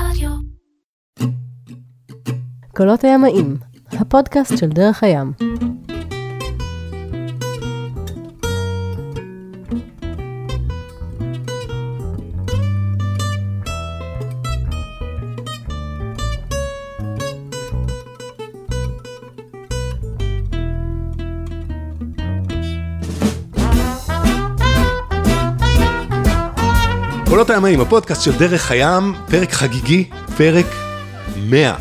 רדיו. קולות הימאים, הפודקאסט של דרך הים. קולות הימאים, הפודקאסט של דרך הים, פרק חגיגי, פרק 100.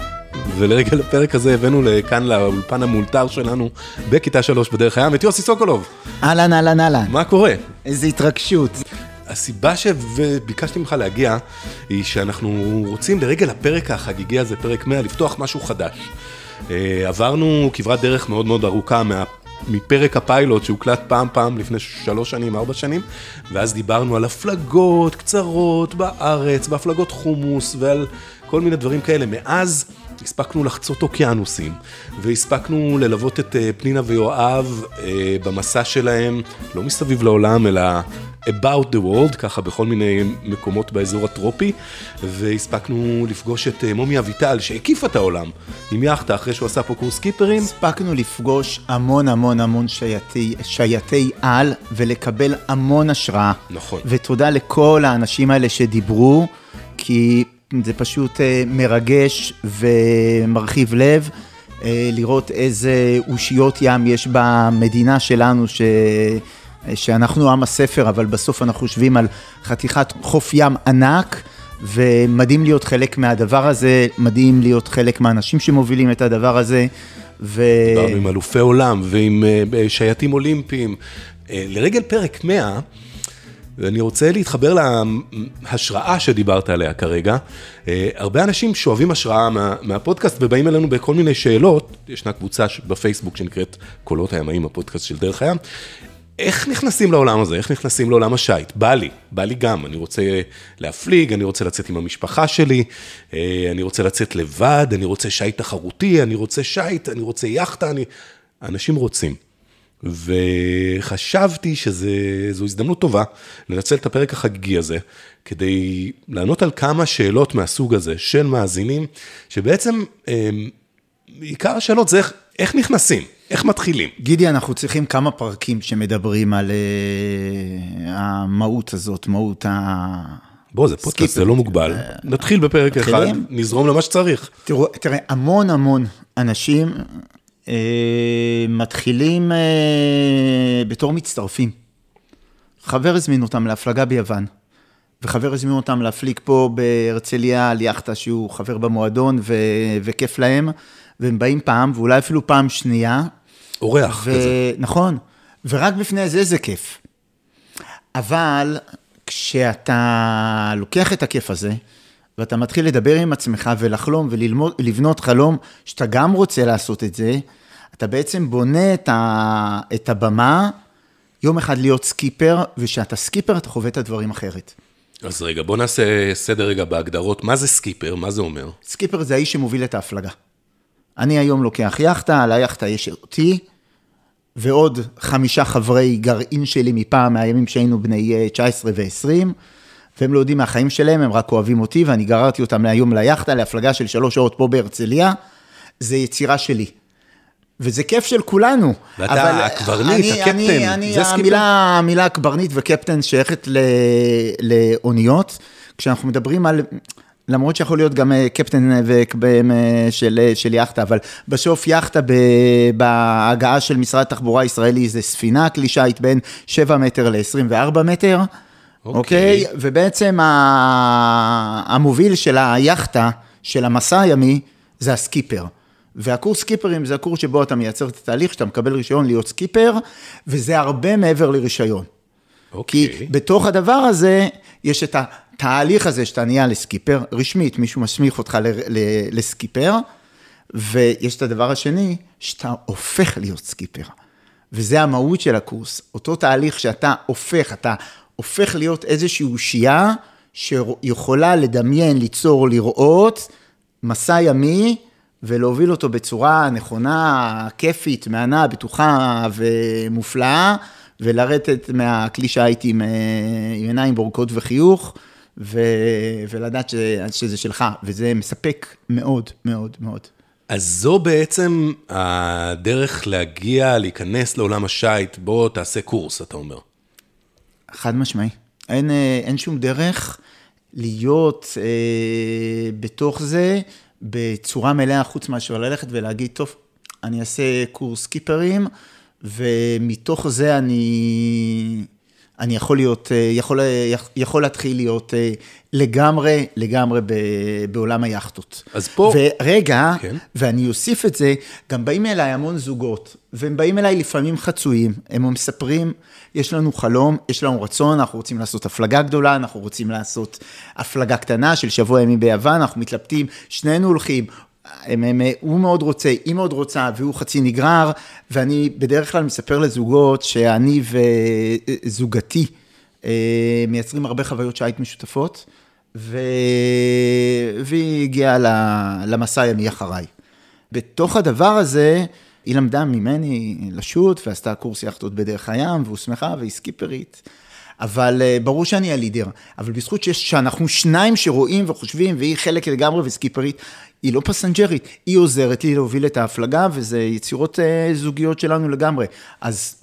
ולרגע לפרק הזה הבאנו לכאן לאולפן המאולתר שלנו בכיתה 3 בדרך הים את יוסי סוקולוב. אהלן, אהלן, אהלן. מה קורה? איזה התרגשות. הסיבה שביקשתי ממך להגיע היא שאנחנו רוצים לרגע לפרק החגיגי הזה, פרק 100, לפתוח משהו חדש. אה, עברנו כברת דרך מאוד מאוד ארוכה מה... מפרק הפיילוט שהוקלט פעם פעם לפני שלוש שנים, ארבע שנים, ואז דיברנו על הפלגות קצרות בארץ, בהפלגות חומוס ועל כל מיני דברים כאלה. מאז הספקנו לחצות אוקיינוסים, והספקנו ללוות את אה, פנינה ויואב אה, במסע שלהם, לא מסביב לעולם, אלא about the world, ככה בכל מיני מקומות באזור הטרופי, והספקנו לפגוש את אה, מומי אביטל, שהקיפה את העולם עם יאכטה אחרי שהוא עשה פה קורס קיפרים. הספקנו לפגוש המון המון המון שייטי, שייטי על ולקבל המון השראה. נכון. ותודה לכל האנשים האלה שדיברו, כי זה פשוט אה, מרגש ומרחיב לב. אה, לראות איזה אושיות ים יש במדינה שלנו, ש... שאנחנו עם הספר, אבל בסוף אנחנו יושבים על חתיכת חוף ים ענק, ומדהים להיות חלק מהדבר הזה, מדהים להיות חלק מהאנשים שמובילים את הדבר הזה. ו... דיברנו עם אלופי עולם ועם שייטים אולימפיים. לרגל פרק 100, ואני רוצה להתחבר להשראה שדיברת עליה כרגע. Uh, הרבה אנשים שואבים השראה מה, מהפודקאסט ובאים אלינו בכל מיני שאלות. ישנה קבוצה בפייסבוק שנקראת קולות הימאים, הפודקאסט של דרך הים. איך נכנסים לעולם הזה? איך נכנסים לעולם השייט? בא לי, בא לי גם, אני רוצה להפליג, אני רוצה לצאת עם המשפחה שלי, אה, אני רוצה לצאת לבד, אני רוצה שייט תחרותי, אני רוצה שייט, אני רוצה יאכטה, אני... אנשים רוצים. וחשבתי שזו הזדמנות טובה לנצל את הפרק החגיגי הזה, כדי לענות על כמה שאלות מהסוג הזה של מאזינים, שבעצם אה, עיקר השאלות זה איך, איך נכנסים. איך מתחילים? גידי, אנחנו צריכים כמה פרקים שמדברים על uh, המהות הזאת, מהות ה... בוא, זה פודקאסט, זה לא מוגבל. Uh, נתחיל בפרק? אחד, נזרום למה שצריך. תראו, תראה, המון המון אנשים מתחילים uh, בתור מצטרפים. חבר הזמין אותם להפלגה ביוון, וחבר הזמין אותם להפליג פה בהרצליה על יאכטה שהוא חבר במועדון ו... וכיף להם. והם באים פעם, ואולי אפילו פעם שנייה. אורח ו... כזה. נכון, ורק בפני זה זה כיף. אבל כשאתה לוקח את הכיף הזה, ואתה מתחיל לדבר עם עצמך ולחלום ולבנות חלום שאתה גם רוצה לעשות את זה, אתה בעצם בונה את, ה, את הבמה, יום אחד להיות סקיפר, וכשאתה סקיפר אתה חווה את הדברים אחרת. אז רגע, בוא נעשה סדר רגע בהגדרות. מה זה סקיפר? מה זה אומר? סקיפר זה האיש שמוביל את ההפלגה. אני היום לוקח יאכטה, על היאכטה יש אותי, ועוד חמישה חברי גרעין שלי מפעם, מהימים שהיינו בני 19 אה, ו-20, והם לא יודעים מהחיים שלהם, הם רק אוהבים אותי, ואני גררתי אותם להיום ליאכטה, להפלגה של שלוש שעות פה בהרצליה, זה יצירה שלי. וזה כיף של כולנו. ואתה הקברניט, הקפטן, אני, אני, זה סקיפר? המילה, המילה הקברניט וקפטן שייכת לאוניות. כשאנחנו מדברים על... למרות שיכול להיות גם אה, קפטן של, של יאכטה, אבל בסוף יאכטה בהגדרה של משרד התחבורה הישראלי זה ספינה, כלי שיט בין 7 מטר ל-24 מטר, אוקיי? Okay. Okay? ובעצם המוביל של היאכטה, של המסע הימי, זה הסקיפר. והקורס סקיפרים זה הקורס שבו אתה מייצר את התהליך, שאתה מקבל רישיון להיות סקיפר, וזה הרבה מעבר לרישיון. אוקיי. Okay. כי בתוך הדבר הזה, יש את התהליך הזה שאתה נהיה לסקיפר, רשמית, מישהו מסמיך אותך לסקיפר, ויש את הדבר השני, שאתה הופך להיות סקיפר. וזה המהות של הקורס, אותו תהליך שאתה הופך, אתה הופך להיות איזושהי אושייה שיכולה לדמיין, ליצור, לראות מסע ימי ולהוביל אותו בצורה נכונה, כיפית, מהנה, בטוחה ומופלאה, ולרדת מהכלי שהייתי עם, עם עיניים בורקות וחיוך. ו, ולדעת ש, שזה שלך, וזה מספק מאוד, מאוד, מאוד. אז זו בעצם הדרך להגיע, להיכנס לעולם השייט, בוא תעשה קורס, אתה אומר. חד משמעי. אין, אה, אין שום דרך להיות אה, בתוך זה בצורה מלאה, חוץ מאשר ללכת ולהגיד, טוב, אני אעשה קורס קיפרים, ומתוך זה אני, אני יכול להיות, אה, יכול, יכול להתחיל להיות אה, לגמרי, לגמרי בעולם היאכטות. אז פה... ורגע, כן. ואני אוסיף את זה, גם באים אליי המון זוגות, והם באים אליי לפעמים חצויים, הם מספרים, יש לנו חלום, יש לנו רצון, אנחנו רוצים לעשות הפלגה גדולה, אנחנו רוצים לעשות הפלגה קטנה של שבוע ימים ביוון, אנחנו מתלבטים, שנינו הולכים, הם, הם, הוא מאוד רוצה, היא מאוד רוצה, והוא חצי נגרר, ואני בדרך כלל מספר לזוגות שאני וזוגתי אה, מייצרים הרבה חוויות שיט משותפות, ו... והיא הגיעה למסע הימי אחריי. בתוך הדבר הזה, היא למדה ממני לשוט, ועשתה קורס יאכטות בדרך הים, והוסמכה, והיא סקיפרית. אבל uh, ברור שאני הלידר. אבל בזכות שיש, שאנחנו שניים שרואים וחושבים, והיא חלק לגמרי וסקיפרית, היא לא פסנג'רית, היא עוזרת לי להוביל את ההפלגה, וזה יצירות uh, זוגיות שלנו לגמרי. אז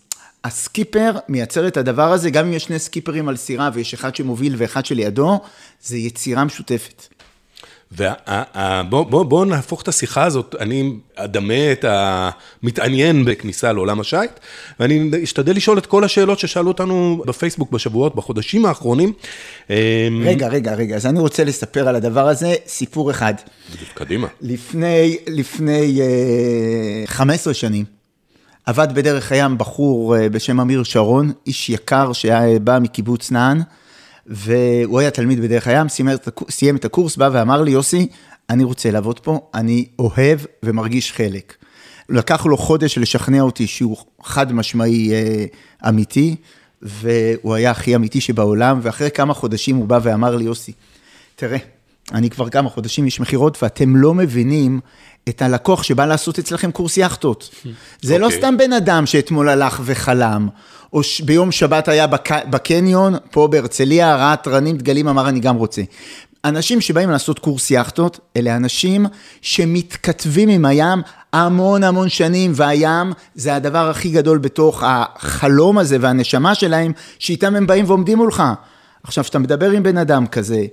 הסקיפר מייצר את הדבר הזה, גם אם יש שני סקיפרים על סירה ויש אחד שמוביל ואחד שלידו, זה יצירה משותפת. ובוא בוא, בוא נהפוך את השיחה הזאת, אני אדמה את המתעניין בכניסה לעולם השייט, ואני אשתדל לשאול את כל השאלות ששאלו אותנו בפייסבוק בשבועות, בחודשים האחרונים. אמ, רגע, רגע, רגע, אז אני רוצה לספר על הדבר הזה סיפור אחד. קדימה. לפני, לפני uh, 15 שנים, עבד בדרך הים בחור uh, בשם אמיר שרון, איש יקר שבא מקיבוץ נען. והוא היה תלמיד בדרך הים, סיים את הקורס, בא ואמר לי, יוסי, אני רוצה לעבוד פה, אני אוהב ומרגיש חלק. לקח לו חודש לשכנע אותי שהוא חד משמעי אה, אמיתי, והוא היה הכי אמיתי שבעולם, ואחרי כמה חודשים הוא בא ואמר לי, יוסי, תראה, אני כבר כמה חודשים איש מכירות, ואתם לא מבינים את הלקוח שבא לעשות אצלכם קורס יאכטות. זה okay. לא אוקיי. סתם בן אדם שאתמול הלך וחלם, או ש... ביום שבת היה בק... בקניון, פה בהרצליה, ראה תרנים דגלים, אמר אני גם רוצה. אנשים שבאים לעשות קורס יאכטות, אלה אנשים שמתכתבים עם הים המון המון שנים, והים זה הדבר הכי גדול בתוך החלום הזה והנשמה שלהם, שאיתם הם באים ועומדים מולך. עכשיו, כשאתה מדבר עם בן אדם כזה,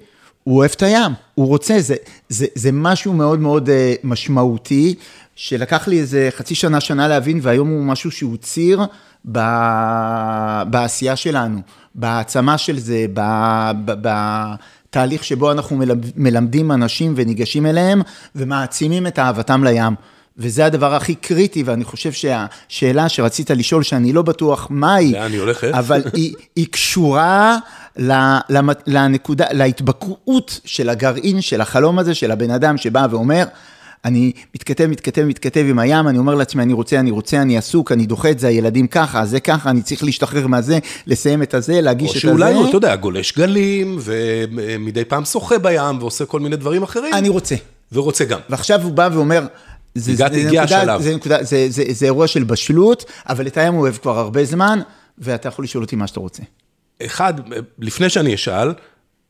הוא אוהב את הים, הוא רוצה, זה, זה, זה משהו מאוד מאוד uh, משמעותי, שלקח לי איזה חצי שנה, שנה להבין, והיום הוא משהו שהוא ציר ב, בעשייה שלנו, בהעצמה של זה, ב, ב, בתהליך שבו אנחנו מלמדים אנשים וניגשים אליהם, ומעצימים את אהבתם לים. וזה הדבר הכי קריטי, ואני חושב שהשאלה שרצית לשאול, שאני לא בטוח מהי, לאן היא הולכת? אבל היא, היא קשורה לנקודה, להתבקעות של הגרעין, של החלום הזה, של הבן אדם שבא ואומר, אני מתכתב, מתכתב, מתכתב עם הים, אני אומר לעצמי, אני רוצה, אני רוצה, אני עסוק, אני דוחה את זה, הילדים ככה, זה ככה, אני צריך להשתחרר מהזה, לסיים את הזה, להגיש את הזה. או שאולי הוא, אתה יודע, גולש גלים, ומדי פעם שוחה בים, ועושה כל מיני דברים אחרים. אני רוצה. ורוצה גם. ועכשיו הוא בא ואומר, זה, זה, הגיע נקודה, השלב. זה, נקודה, זה, זה, זה אירוע של בשלות, אבל את הים הוא אוהב כבר הרבה זמן, ואתה יכול לשאול אותי מה שאתה רוצה. אחד, לפני שאני אשאל,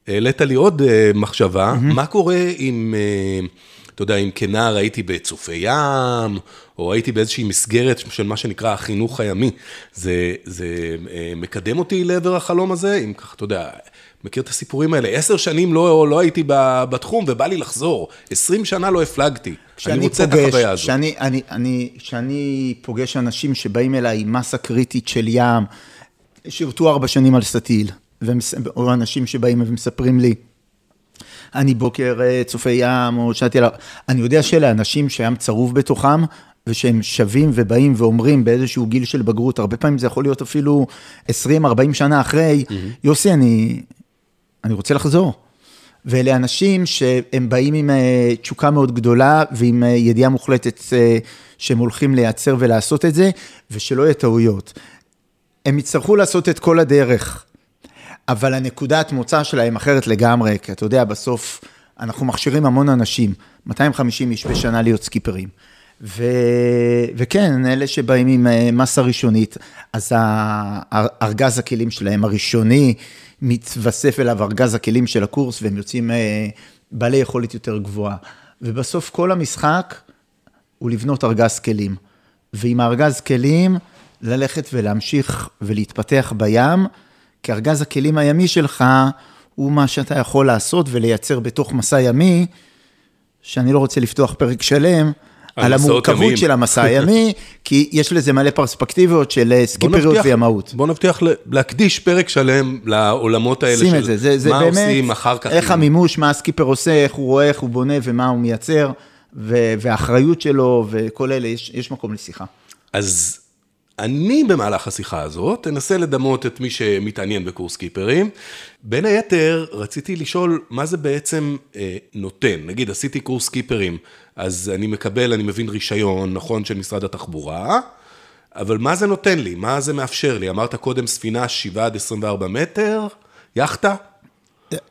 העלית לי עוד אה, מחשבה, mm-hmm. מה קורה אם, אה, אתה יודע, אם כנער הייתי בצופי ים, או הייתי באיזושהי מסגרת של מה שנקרא החינוך הימי, זה, זה אה, מקדם אותי לעבר החלום הזה? אם ככה, אתה יודע, מכיר את הסיפורים האלה, עשר שנים לא, לא הייתי בתחום ובא לי לחזור, עשרים שנה לא הפלגתי, אני רוצה פוגש, את החוויה הזאת. כשאני אני, אני, שאני פוגש אנשים שבאים אליי עם מסה קריטית של ים, שירתו ארבע שנים על סטיל, או אנשים שבאים ומספרים לי, אני בוקר אה, צופי ים, או שאלתי עליו, אני יודע שאלה אנשים שהים צרוב בתוכם, ושהם שווים ובאים ואומרים באיזשהו גיל של בגרות, הרבה פעמים זה יכול להיות אפילו 20-40 שנה אחרי, mm-hmm. יוסי, אני, אני רוצה לחזור. ואלה אנשים שהם באים עם אה, תשוקה מאוד גדולה ועם אה, ידיעה מוחלטת שהם הולכים לייצר ולעשות את זה, ושלא יהיו טעויות. הם יצטרכו לעשות את כל הדרך, אבל הנקודת מוצא שלהם אחרת לגמרי, כי אתה יודע, בסוף אנחנו מכשירים המון אנשים, 250 איש בשנה להיות סקיפרים. ו... וכן, אלה שבאים עם אה, מסה ראשונית, אז ארגז הכלים שלהם הראשוני, מתווסף אליו ארגז הכלים של הקורס, והם יוצאים אה, בעלי יכולת יותר גבוהה. ובסוף כל המשחק הוא לבנות ארגז כלים. ועם הארגז כלים, ללכת ולהמשיך ולהתפתח בים, כי ארגז הכלים הימי שלך הוא מה שאתה יכול לעשות ולייצר בתוך מסע ימי, שאני לא רוצה לפתוח פרק שלם, על המורכבות. של המסע הימי, כי יש לזה מלא פרספקטיביות של אה, סקיפריות וימאות. בוא נבטיח להקדיש פרק שלם לעולמות האלה של זה, זה, זה מה באמת, עושים אחר כך. איך המימוש, מה הסקיפר עושה, איך הוא רואה, איך הוא בונה ומה הוא מייצר, והאחריות שלו וכל אלה, יש, יש מקום לשיחה. אז אני במהלך השיחה הזאת אנסה לדמות את מי שמתעניין בקורס קיפרים. בין היתר, רציתי לשאול מה זה בעצם אה, נותן. נגיד, עשיתי קורס קיפרים, אז אני מקבל, אני מבין רישיון, נכון, של משרד התחבורה, אבל מה זה נותן לי? מה זה מאפשר לי? אמרת קודם ספינה 7 עד 24 מטר, יאכטה?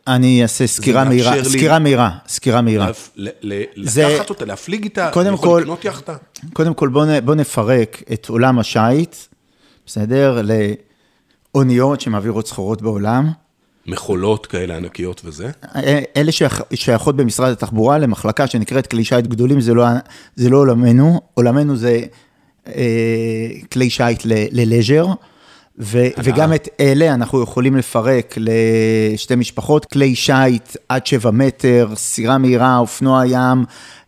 אני אעשה סקירה מהירה, סקירה מהירה, סקירה מהירה. לקחת אותה, להפליג איתה? קודם כל- לקנות יאכטה? קודם כל בוא, בוא נפרק את עולם השיט, בסדר? לאוניות שמעבירות סחורות בעולם. מכולות כאלה ענקיות וזה? אלה שייך- שייכות במשרד התחבורה למחלקה שנקראת כלי שיט גדולים, זה לא, זה לא עולמנו, עולמנו זה אה, כלי שיט ללז'ר, ו, וגם את אלה אנחנו יכולים לפרק לשתי משפחות, כלי שיט עד שבע מטר, סירה מהירה, אופנוע ים,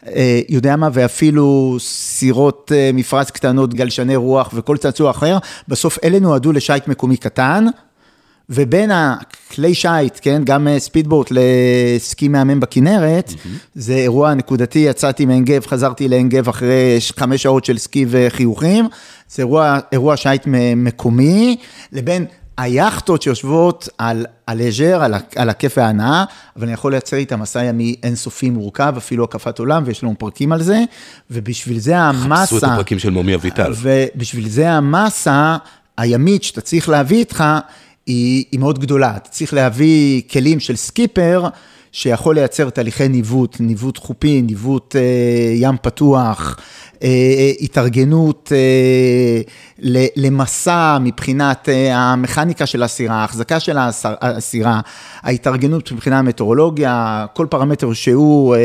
אה, יודע מה, ואפילו סירות אה, מפרץ קטנות, גלשני רוח וכל צעצוע אחר, בסוף אלה נועדו לשיט מקומי קטן. ובין הכלי שיט, כן, גם אה, ספידבוט לסקי מהמם בכנרת, זה אירוע נקודתי, יצאתי מעין גב, חזרתי לעין גב אחרי חמש שעות של סקי וחיוכים, זה אירוע, אירוע שיט מקומי, לבין היאכטות שיושבות על ה leisure, על, על הכיף וההנאה, אבל אני יכול לייצר איתם מסע ימי אינסופי מורכב, אפילו הקפת עולם, ויש לנו פרקים על זה, ובשביל זה המסה... חפשו את הפרקים של מומי אביטל. ובשביל זה המסה הימית שאתה צריך להביא איתך, היא, מאוד גדולה. אתה צריך להביא כלים של סקיפר, שיכול לייצר תהליכי ניווט, ניווט חופי, ניווט אה, ים פתוח, אה, התארגנות אה, למסע מבחינת אה, המכניקה של הסירה, ההחזקה של הס- הסירה, ההתארגנות מבחינת המטאורולוגיה, כל פרמטר שהוא אה,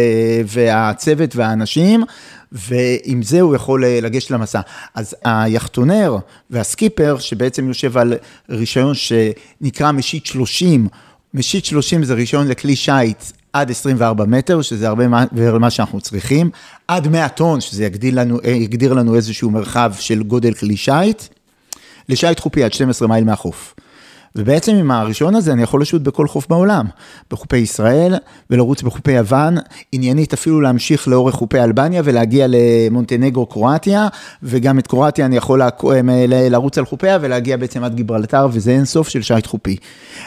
והצוות והאנשים. ועם זה הוא יכול אה, לגשת למסע. אז היחטונר והסקיפר, שבעצם יושב על רישיון שנקרא משיט 30, משיט 30 זה רישיון לכלי שיט עד 24 מטר, שזה הרבה מעבר למה שאנחנו צריכים, עד 100 טון, שזה יגדיל לנו, אה, יגדיר לנו איזשהו מרחב של גודל כלי שיט, לשיט חופי עד 12 מייל מהחוף. ובעצם עם הרישיון הזה אני יכול לשוט בכל חוף בעולם, בחופי ישראל ולרוץ בחופי יוון, עניינית אפילו להמשיך לאורך חופי אלבניה ולהגיע למונטנגרו קרואטיה, וגם את קרואטיה אני יכול ל- לרוץ על חופיה ולהגיע בעצם עד גיברלטר, וזה אין סוף של שיט חופי.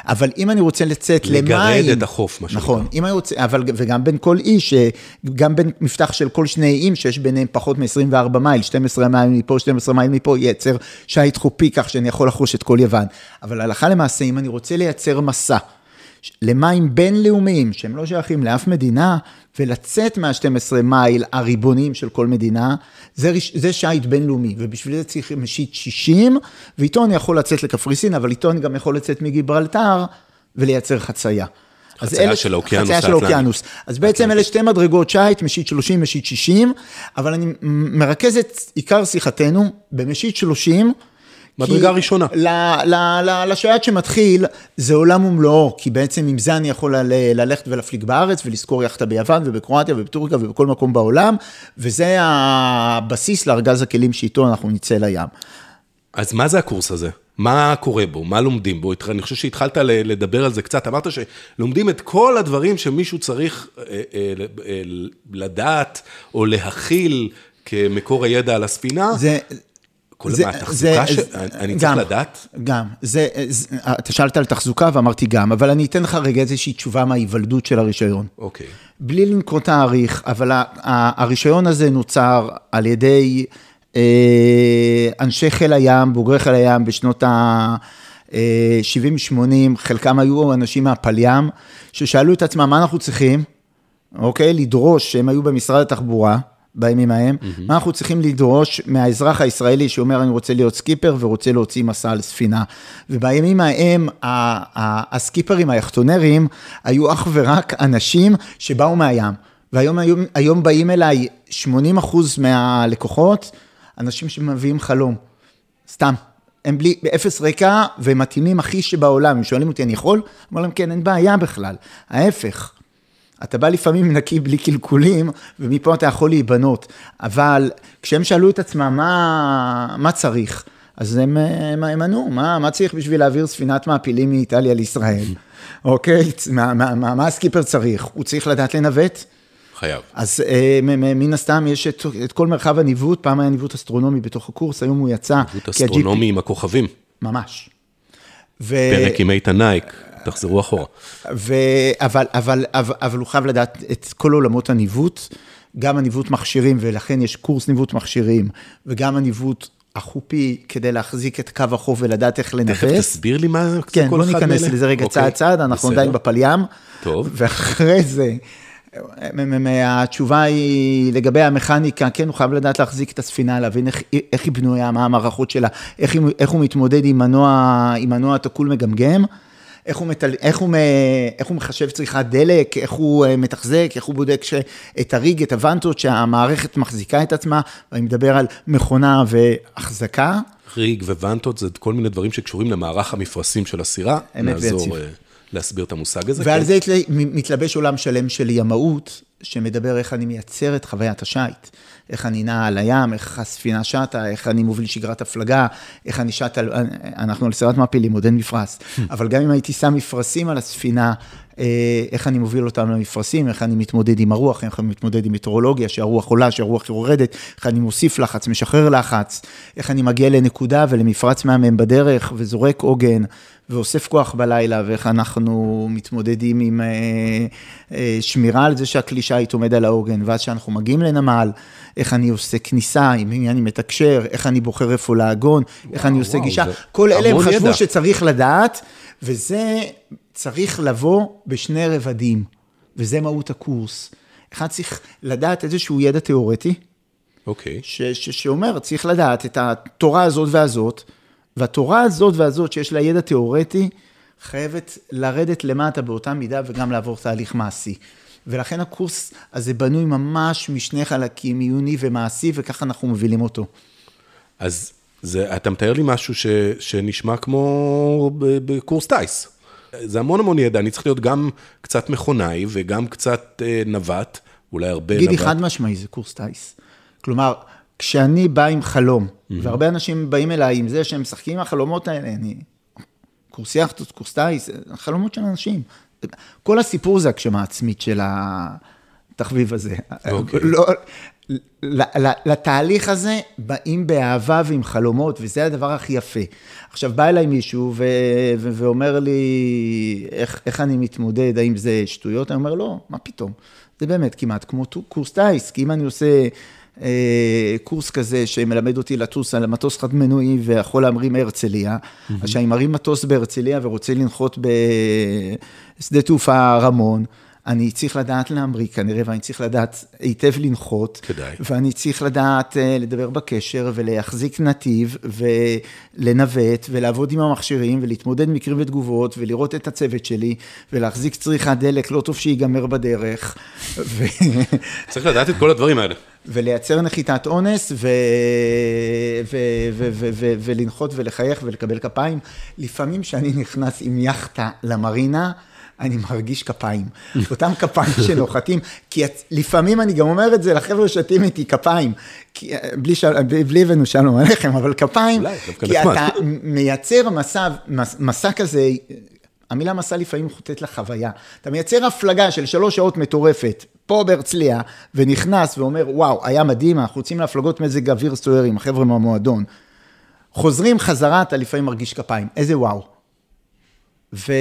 אבל אם אני רוצה לצאת לגרד למים... את החוף, מה שנקרא. נכון, אם אני רוצה, אבל וגם בין כל איש, אה, גם בין מפתח של כל שני איים שיש ביניהם פחות מ-24 מייל, 12 מייל מפה, 12 מייל מפה, ייצר שיט חופי כך שאני יכול לחרוש את כל יוון. אבל הלכה למעשה, אם אני רוצה לייצר מסע למים בינלאומיים שהם לא שייכים לאף מדינה, ולצאת מה-12 מייל הריבוניים של כל מדינה, זה, זה שיט בינלאומי, ובשביל זה צריך משיט 60, ואיתו אני יכול לצאת לקפריסין, אבל איתו אני גם יכול לצאת מגיברלטר ולייצר חצייה. חצייה אלה- של האוקיינוס חצייה של. האוקיינוס. אז בעצם אלה שתי מדרגות שיט, משיט 30, משיט 60, אבל אני מרכז את עיקר שיחתנו במשיט 30. מדרגה ראשונה. ל- ל- ל- לשייט שמתחיל, זה עולם ומלואו, כי בעצם עם זה אני יכול ל- ללכת ולהפליג בארץ ולשכור יאכטה ביוון ובקרואטיה ובטורקיה ובכל מקום בעולם, וזה הבסיס לארגז הכלים שאיתו אנחנו נצא לים. אז מה זה הקורס הזה? מה קורה בו? מה לומדים בו? אני חושב שהתחלת ל- לדבר על זה קצת. אמרת שלומדים את כל הדברים שמישהו צריך אה, אה, אה, לדעת או להכיל כמקור הידע על הספינה. זה... כל זה- מה, התחזוקה זה- ש- זה- אני צריך גם, לדעת? גם. זה, זה, אתה שאלת על תחזוקה ואמרתי גם, אבל אני אתן לך רגע איזושהי תשובה מההיוולדות של הרישיון. אוקיי. בלי לנקוט תאריך, אבל ה- ה- הרישיון הזה נוצר על ידי אה, אנשי חיל הים, בוגרי חיל הים בשנות ה-70-80, חלקם היו אנשים מהפליים, ששאלו את עצמם מה אנחנו צריכים, אוקיי? לדרוש שהם היו במשרד התחבורה, בימים ההם, מה אנחנו צריכים לדרוש מהאזרח הישראלי שאומר, אני רוצה להיות סקיפר ורוצה להוציא מסע על ספינה. ובימים ההם, הסקיפרים, היחטונרים, היו אך ורק אנשים שבאו מהים. והיום היום, היום באים אליי 80 אחוז מהלקוחות, אנשים שמביאים חלום. סתם. הם בלי, באפס רקע, והם מתאימים הכי שבעולם. הם שואלים אותי, אני יכול? אומר להם, כן, אין בעיה בכלל. ההפך. אתה בא לפעמים נקי בלי קלקולים, ומפה אתה יכול להיבנות. אבל כשהם שאלו את עצמם, מה, מה צריך? אז הם, הם, הם ענו, מה, מה צריך בשביל להעביר ספינת מעפילים מאיטליה לישראל? אוקיי, מה, מה, מה, מה הסקיפר צריך? הוא צריך לדעת לנווט? חייב. אז אה, מן הסתם יש את, את כל מרחב הניווט, פעם היה ניווט אסטרונומי בתוך הקורס, היום הוא יצא. ניווט אסטרונומי עם הכוכבים. ממש. ו... פרק עם איתן נייק, תחזרו אחורה. ו... אבל, אבל, אבל, אבל הוא חייב לדעת את כל עולמות הניווט, גם הניווט מכשירים, ולכן יש קורס ניווט מכשירים, וגם הניווט החופי, כדי להחזיק את קו החוף ולדעת איך לנווט. תכף תסביר לי מה זה כן, כל בוא אחד ניכנס מאלה. לזה רגע אוקיי, צעד צעד, אנחנו בסדר. עדיין בפליים. טוב. ואחרי זה, התשובה היא לגבי המכניקה, כן, הוא חייב לדעת להחזיק את הספינה, להבין איך, איך היא בנויה, מה המערכות שלה, איך, איך הוא מתמודד עם מנוע, עם מנוע תקול מגמגם. איך הוא, מטל, איך, הוא, איך הוא מחשב צריכת דלק, איך הוא אה, מתחזק, איך הוא בודק ש, את הריג, את הוונטות, שהמערכת מחזיקה את עצמה, ואני מדבר על מכונה והחזקה. ריג וונטות זה כל מיני דברים שקשורים למערך המפרשים של הסירה. אמת ויציב. אה, להסביר את המושג הזה. ועל כן. זה מתלבש עולם שלם של ימאות, שמדבר איך אני מייצר את חוויית השיט, איך אני נע על הים, איך הספינה שטה, איך אני מוביל שגרת הפלגה, איך אני שט על... אנחנו על סרט מעפילים, עוד אין מפרש. אבל גם אם הייתי שם מפרשים על הספינה, אה, איך אני מוביל אותם למפרשים, איך אני מתמודד עם הרוח, איך אני מתמודד עם מטאורולוגיה, שהרוח עולה, שהרוח יורדת, איך אני מוסיף לחץ, משחרר לחץ, איך אני מגיע לנקודה ולמפרץ מהמם בדרך וזורק עוגן. ואוסף כוח בלילה, ואיך אנחנו מתמודדים עם אה, אה, שמירה על זה שהכלי שיט עומד על העוגן, ואז כשאנחנו מגיעים לנמל, איך אני עושה כניסה, עם מי אני מתקשר, איך אני בוחר איפה לעגון, איך אני עושה וואו, גישה, כל אלה הם חשבו ידע. שצריך לדעת, וזה צריך לבוא בשני רבדים, וזה מהות הקורס. אחד צריך לדעת איזשהו ידע תיאורטי, אוקיי. ש, ש, שאומר, צריך לדעת את התורה הזאת והזאת, והתורה הזאת והזאת שיש לה ידע תיאורטי, חייבת לרדת למטה באותה מידה וגם לעבור תהליך מעשי. ולכן הקורס הזה בנוי ממש משני חלקים, עיוני ומעשי, וככה אנחנו מובילים אותו. אז זה, אתה מתאר לי משהו ש, שנשמע כמו בקורס טיס. זה המון המון ידע, אני צריך להיות גם קצת מכונאי וגם קצת אה, נווט, אולי הרבה גידי, נווט. חד משמעי, זה קורס טיס. כלומר, כשאני בא עם חלום, והרבה אנשים באים אליי עם זה שהם משחקים עם החלומות האלה, אני... קורס יאכטות, קורס טיס, חלומות של אנשים. כל הסיפור זה הגשמה עצמית של התחביב הזה. אוקיי. לא, לתהליך הזה באים באהבה ועם חלומות, וזה הדבר הכי יפה. עכשיו, בא אליי מישהו ו- ו- ואומר לי, איך, איך אני מתמודד, האם זה שטויות? אני אומר, לא, מה פתאום? זה באמת כמעט כמו קורס טיס, כי אם אני עושה אה, קורס כזה שמלמד אותי לטוס על מטוס חד מנועי ויכול להמריא מהרצליה, אז כשאני מרים מטוס בהרצליה ורוצה לנחות בשדה תעופה רמון, אני צריך לדעת להמריא כנראה, ואני צריך לדעת היטב לנחות. כדאי. ואני צריך לדעת אה, לדבר בקשר ולהחזיק נתיב ולנווט ולעבוד עם המכשירים ולהתמודד מקרים ותגובות ולראות את הצוות שלי ולהחזיק צריכת דלק, לא טוב שיגמר בדרך. ו... צריך לדעת את כל הדברים האלה. ולייצר נחיתת אונס, ו... ו... ו... ו... ו... ולנחות ולחייך ולקבל כפיים. לפעמים כשאני נכנס עם יאכטה למרינה, אני מרגיש כפיים. אותם כפיים שנוחתים, כי את- לפעמים אני גם אומר את זה לחבר'ה שתים איתי כפיים, כי, בלי, של... בלי הבאנו שלום עליכם, אבל כפיים, אולי, כי. אתה מייצר מסע, מס- מסע כזה, המילה מסע לפעמים חוטאת לחוויה. אתה מייצר הפלגה של שלוש שעות מטורפת, פה בהרצליה, ונכנס ואומר, וואו, היה מדהים, אנחנו יוצאים להפלגות מזג אוויר סוער עם החבר'ה מהמועדון. חוזרים חזרה, אתה לפעמים מרגיש כפיים, איזה וואו. ו-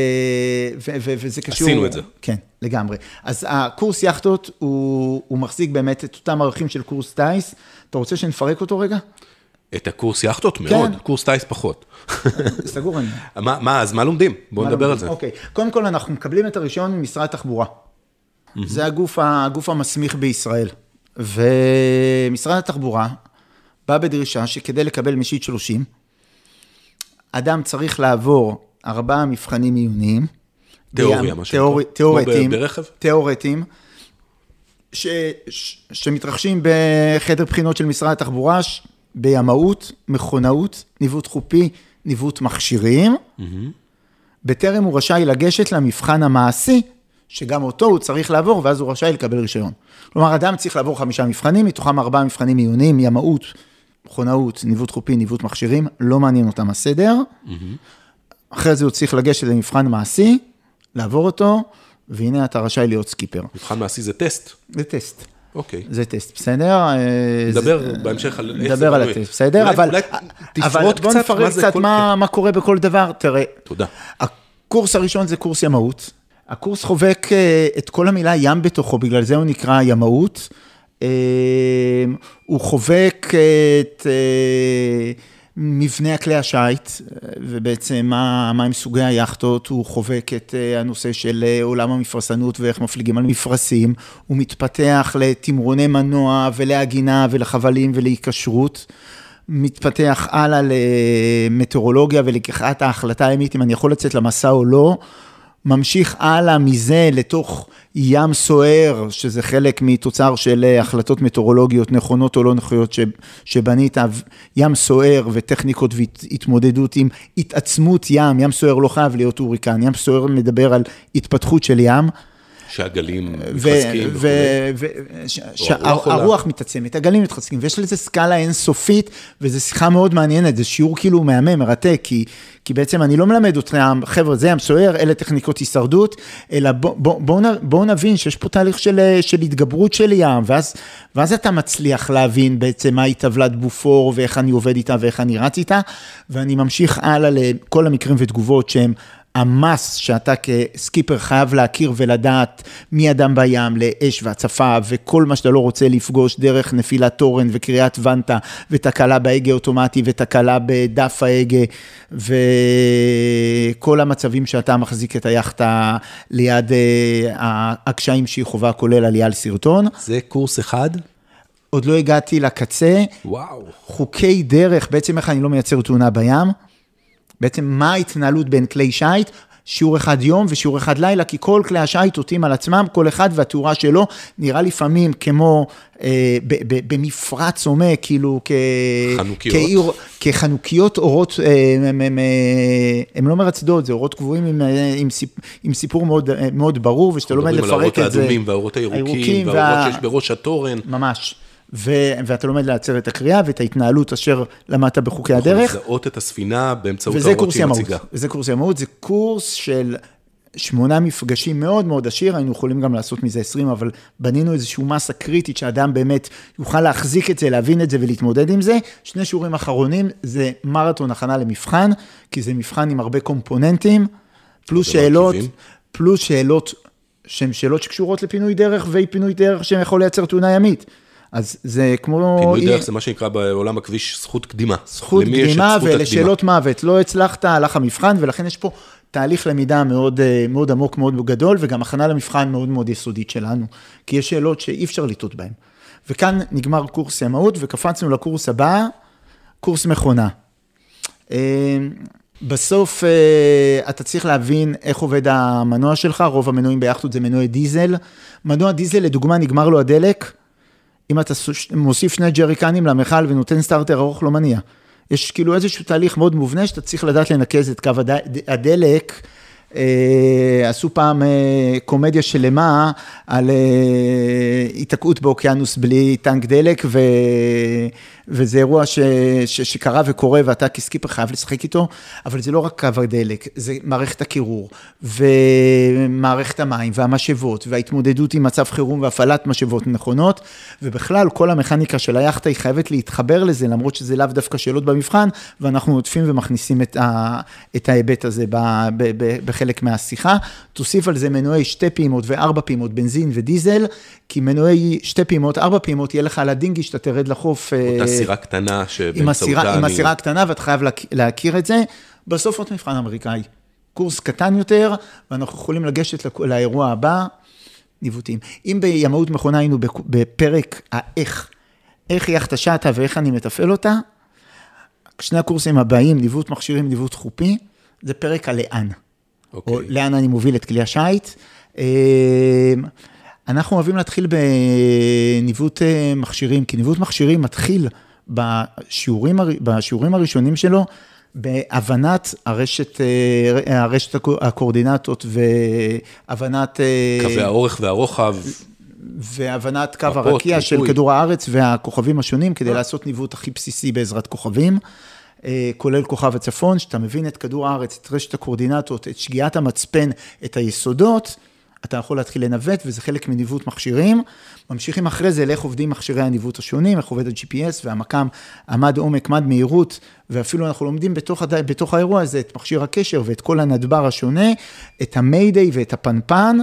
ו- ו- וזה קשור... עשינו את זה. כן, לגמרי. אז הקורס יאכטות, הוא, הוא מחזיק באמת את אותם ערכים של קורס טיס. אתה רוצה שנפרק אותו רגע? את הקורס יאכטות מאוד, כן. קורס טיס פחות. סגור אני. מה, מה, אז מה לומדים? בואו נדבר על לומדים? זה. אוקיי, קודם כל אנחנו מקבלים את הרישיון ממשרד התחבורה. זה הגוף, הגוף המסמיך בישראל. ומשרד התחבורה בא בדרישה שכדי לקבל משיט 30, אדם צריך לעבור ארבעה מבחנים עיוניים. תיאוריה, מה שנקרא. כמו תיאורטיים. ברכב? ש, ש, שמתרחשים בחדר בחינות של משרד התחבורה, ש, בימאות, מכונאות, ניווט חופי, ניווט מכשירים. בטרם הוא רשאי לגשת למבחן המעשי, שגם אותו הוא צריך לעבור, ואז הוא רשאי לקבל רישיון. כלומר, אדם צריך לעבור חמישה מבחנים, מתוכם ארבעה מבחנים עיוניים, ימאות, מכונאות, ניווט חופי, ניווט מכשירים, לא מעניין אותם הסדר. אחרי זה הוא צריך לגשת למבחן מעשי, לעבור אותו, והנה אתה רשאי להיות סקיפר. מבחן מעשי זה טסט. זה טסט. אוקיי. זה טסט, בסדר? אה, נדבר זה- בהמשך על איך זה נדבר על. הטסט, בסדר? אולי- אבל אולי אבל תפרוט בוא קצת נפרט קצת כל- מה מה קורה בכל דבר. תראה, תודה. הקורס הראשון זה קורס ימאות. הקורס חובק אה, את כל המילה ים בתוכו, בגלל זה הוא נקרא ימאות. אה, הוא חובק את מבנה הכלי השיט, אה, ובעצם מה, מה הם סוגי היאכטות, הוא חובק את אה, הנושא של אה, עולם המפרשנות ואיך מפליגים על מפרשים, הוא מתפתח לתמרוני מנוע ולעגינה ולחבלים ולהיקשרות. מתפתח הלאה למטאורולוגיה ולקיחת ההחלטה הימית אם אני יכול לצאת למסע או לא, ממשיך הלאה מזה לתוך ים סוער, שזה חלק מתוצר של אה, החלטות מטאורולוגיות נכונות או לא נכונות שבנית, ים סוער וטכניקות והתמודדות עם התעצמות ים, ים סוער לא חייב להיות הוריקן, ים סוער מדבר על התפתחות של ים. שהגלים ו- מתחזקים וכו'. שהרוח מתעצמת, הגלים מתחזקים, ויש לזה סקאלה אינסופית, וזו שיחה מאוד מעניינת, זה שיעור כאילו מהמם, מרתק, כי, כי בעצם אני לא מלמד אתכם, חבר'ה, זה ים סוער, אלה טכניקות הישרדות, אלא בואו בוא, בוא, בוא נבין שיש פה תהליך של, של התגברות של ים, ואז, ואז אתה מצליח להבין בעצם מהי טבלת בופור, ואיך אני עובד איתה, ואיך אני רץ איתה, ואני ממשיך הלאה לכל המקרים ותגובות שהם... המס שאתה כסקיפר חייב להכיר ולדעת מי אדם בים לאש והצפה וכל מה שאתה לא רוצה לפגוש דרך נפילת תורן וקריאת ונטה ותקלה בהגה אוטומטי ותקלה בדף ההגה וכל המצבים שאתה מחזיק את היאכטה ליד אה, הקשיים שהיא חובה כולל עלייה על סרטון. זה קורס אחד? עוד לא הגעתי לקצה, וואו. חוקי דרך, בעצם איך אני לא מייצר תאונה בים, בעצם מה ההתנהלות בין כלי שיט, שיעור אחד יום ושיעור אחד לילה, כי כל כלי השיט עוטים על עצמם, כל אחד והתאורה שלו, נראה לפעמים כמו אה, ב- ב- במפרץ הומה, כאילו כ... חנוכיות. כעיר, כחנוכיות אורות, אה, הם, הם, אה, הם לא מרצדות, זה אורות קבועים עם, אה, עם, סיפ, עם סיפור מאוד, אה, מאוד ברור, ושאתה לומד מדברים על לפרק האורות את זה. האדומים והאורות הירוקים, הירוקים והאורות וה- שיש בראש התורן. ממש. ו- ואתה לומד לעצר את הקריאה ואת ההתנהלות אשר למדת בחוקי הדרך. לזהות את הספינה באמצעות האורות שהיא. מציגה. וזה קורס ימאות, זה קורס של שמונה מפגשים מאוד מאוד עשיר, היינו יכולים גם לעשות מזה 20, אבל בנינו איזושהי מסה קריטית שאדם באמת יוכל להחזיק את זה, להבין את זה ולהתמודד עם זה. שני שיעורים אחרונים זה מרתון הכנה למבחן, כי זה מבחן עם הרבה קומפוננטים, פלוס שאלות. פלוס שאלות שהן שאלות שקשורות לפינוי דרך ואי פינוי דרך שיכול לייצר תאונה ימית. אז זה כמו... פינוי דרך זה מה שנקרא בעולם הכביש זכות קדימה. זכות קדימה? ולשאלות מוות. לא הצלחת, הלך המבחן, ולכן יש פה תהליך למידה מאוד, אה, מאוד עמוק, מאוד גדול, וגם הכנה למבחן מאוד מאוד יסודית שלנו. כי יש שאלות שאי אפשר לטעות בהן. וכאן נגמר קורס ימאות, וקפצנו לקורס הבא, קורס מכונה. אה, בסוף אה, אתה צריך להבין איך עובד המנוע שלך, רוב המנועים ביאכטות זה מנועי דיזל. מנוע דיזל, לדוגמה, נגמר לו הדלק, אם אתה מוסיף שני ג'ריקנים למכל ונותן סטארטר ארוך, לא מניע. יש כאילו איזשהו תהליך מאוד מובנה שאתה צריך לדעת לנקז את קו הד- הדלק. אה, עשו פעם אה, קומדיה שלמה על אה, היתקעות באוקיינוס בלי טנק דלק, ו... וזה אירוע ש... ש... שקרה וקורה ואתה כסקיפר חייב לשחק איתו, אבל זה לא רק קו הדלק, זה מערכת הקירור, ומערכת המים, והמשאבות, וההתמודדות עם מצב חירום והפעלת משאבות נכונות, ובכלל כל המכניקה של היאכטה היא חייבת להתחבר לזה, למרות שזה לאו דווקא שאלות במבחן, ואנחנו עוטפים ומכניסים את, ה... את ההיבט הזה ב... ב... ב... בחלק מהשיחה. תוסיף על זה מנועי שתי פעימות וארבע פעימות, בנזין ודיזל, כי מנועי שתי פעימות, ארבע פעימות, יהיה לך על הדינגי שאתה תרד לחוף. אותה אה, סירה קטנה שבאמצעותה הסירה, עם אני... הסירה הקטנה, ואתה חייב להכ- להכיר את זה. בסוף עוד מבחן אמריקאי. קורס קטן יותר, ואנחנו יכולים לגשת לאירוע הבא, ניווטים. אם בימאות מכונה היינו בפרק האיך, איך יאכטה שטה ואיך אני מתפעל אותה, שני הקורסים הבאים, ניווט מכשירים, ניווט חופי, זה פרק הלאן. או אוקיי. לאן אני מוביל את כלי השיט. אה, אנחנו אוהבים להתחיל בניווט אה, מכשירים, כי ניווט מכשירים מתחיל בשיעורים, בשיעורים הראשונים שלו, בהבנת הרשת, אה, הרשת הקו- הקואורדינטות והבנת... אה, קווי האורך והרוחב, והבנת קו מפות, הרקיע של. כדור הארץ והכוכבים השונים, כדי לעשות ניווט הכי בסיסי בעזרת כוכבים, אה, כולל כוכב הצפון, שאתה מבין את כדור הארץ, את רשת הקואורדינטות, את שגיאת המצפן, את היסודות, אתה יכול להתחיל לנווט, וזה חלק מניווט מכשירים. ממשיכים אחרי זה לאיך עובדים מכשירי הניווט השונים, איך עובד ה-GPS והמקם, המד עומק, מד מהירות, ואפילו אנחנו לומדים בתוך, הד... בתוך האירוע הזה את מכשיר הקשר ואת כל הנדבר השונה, את ה Mayday ואת ה Pan-Pan.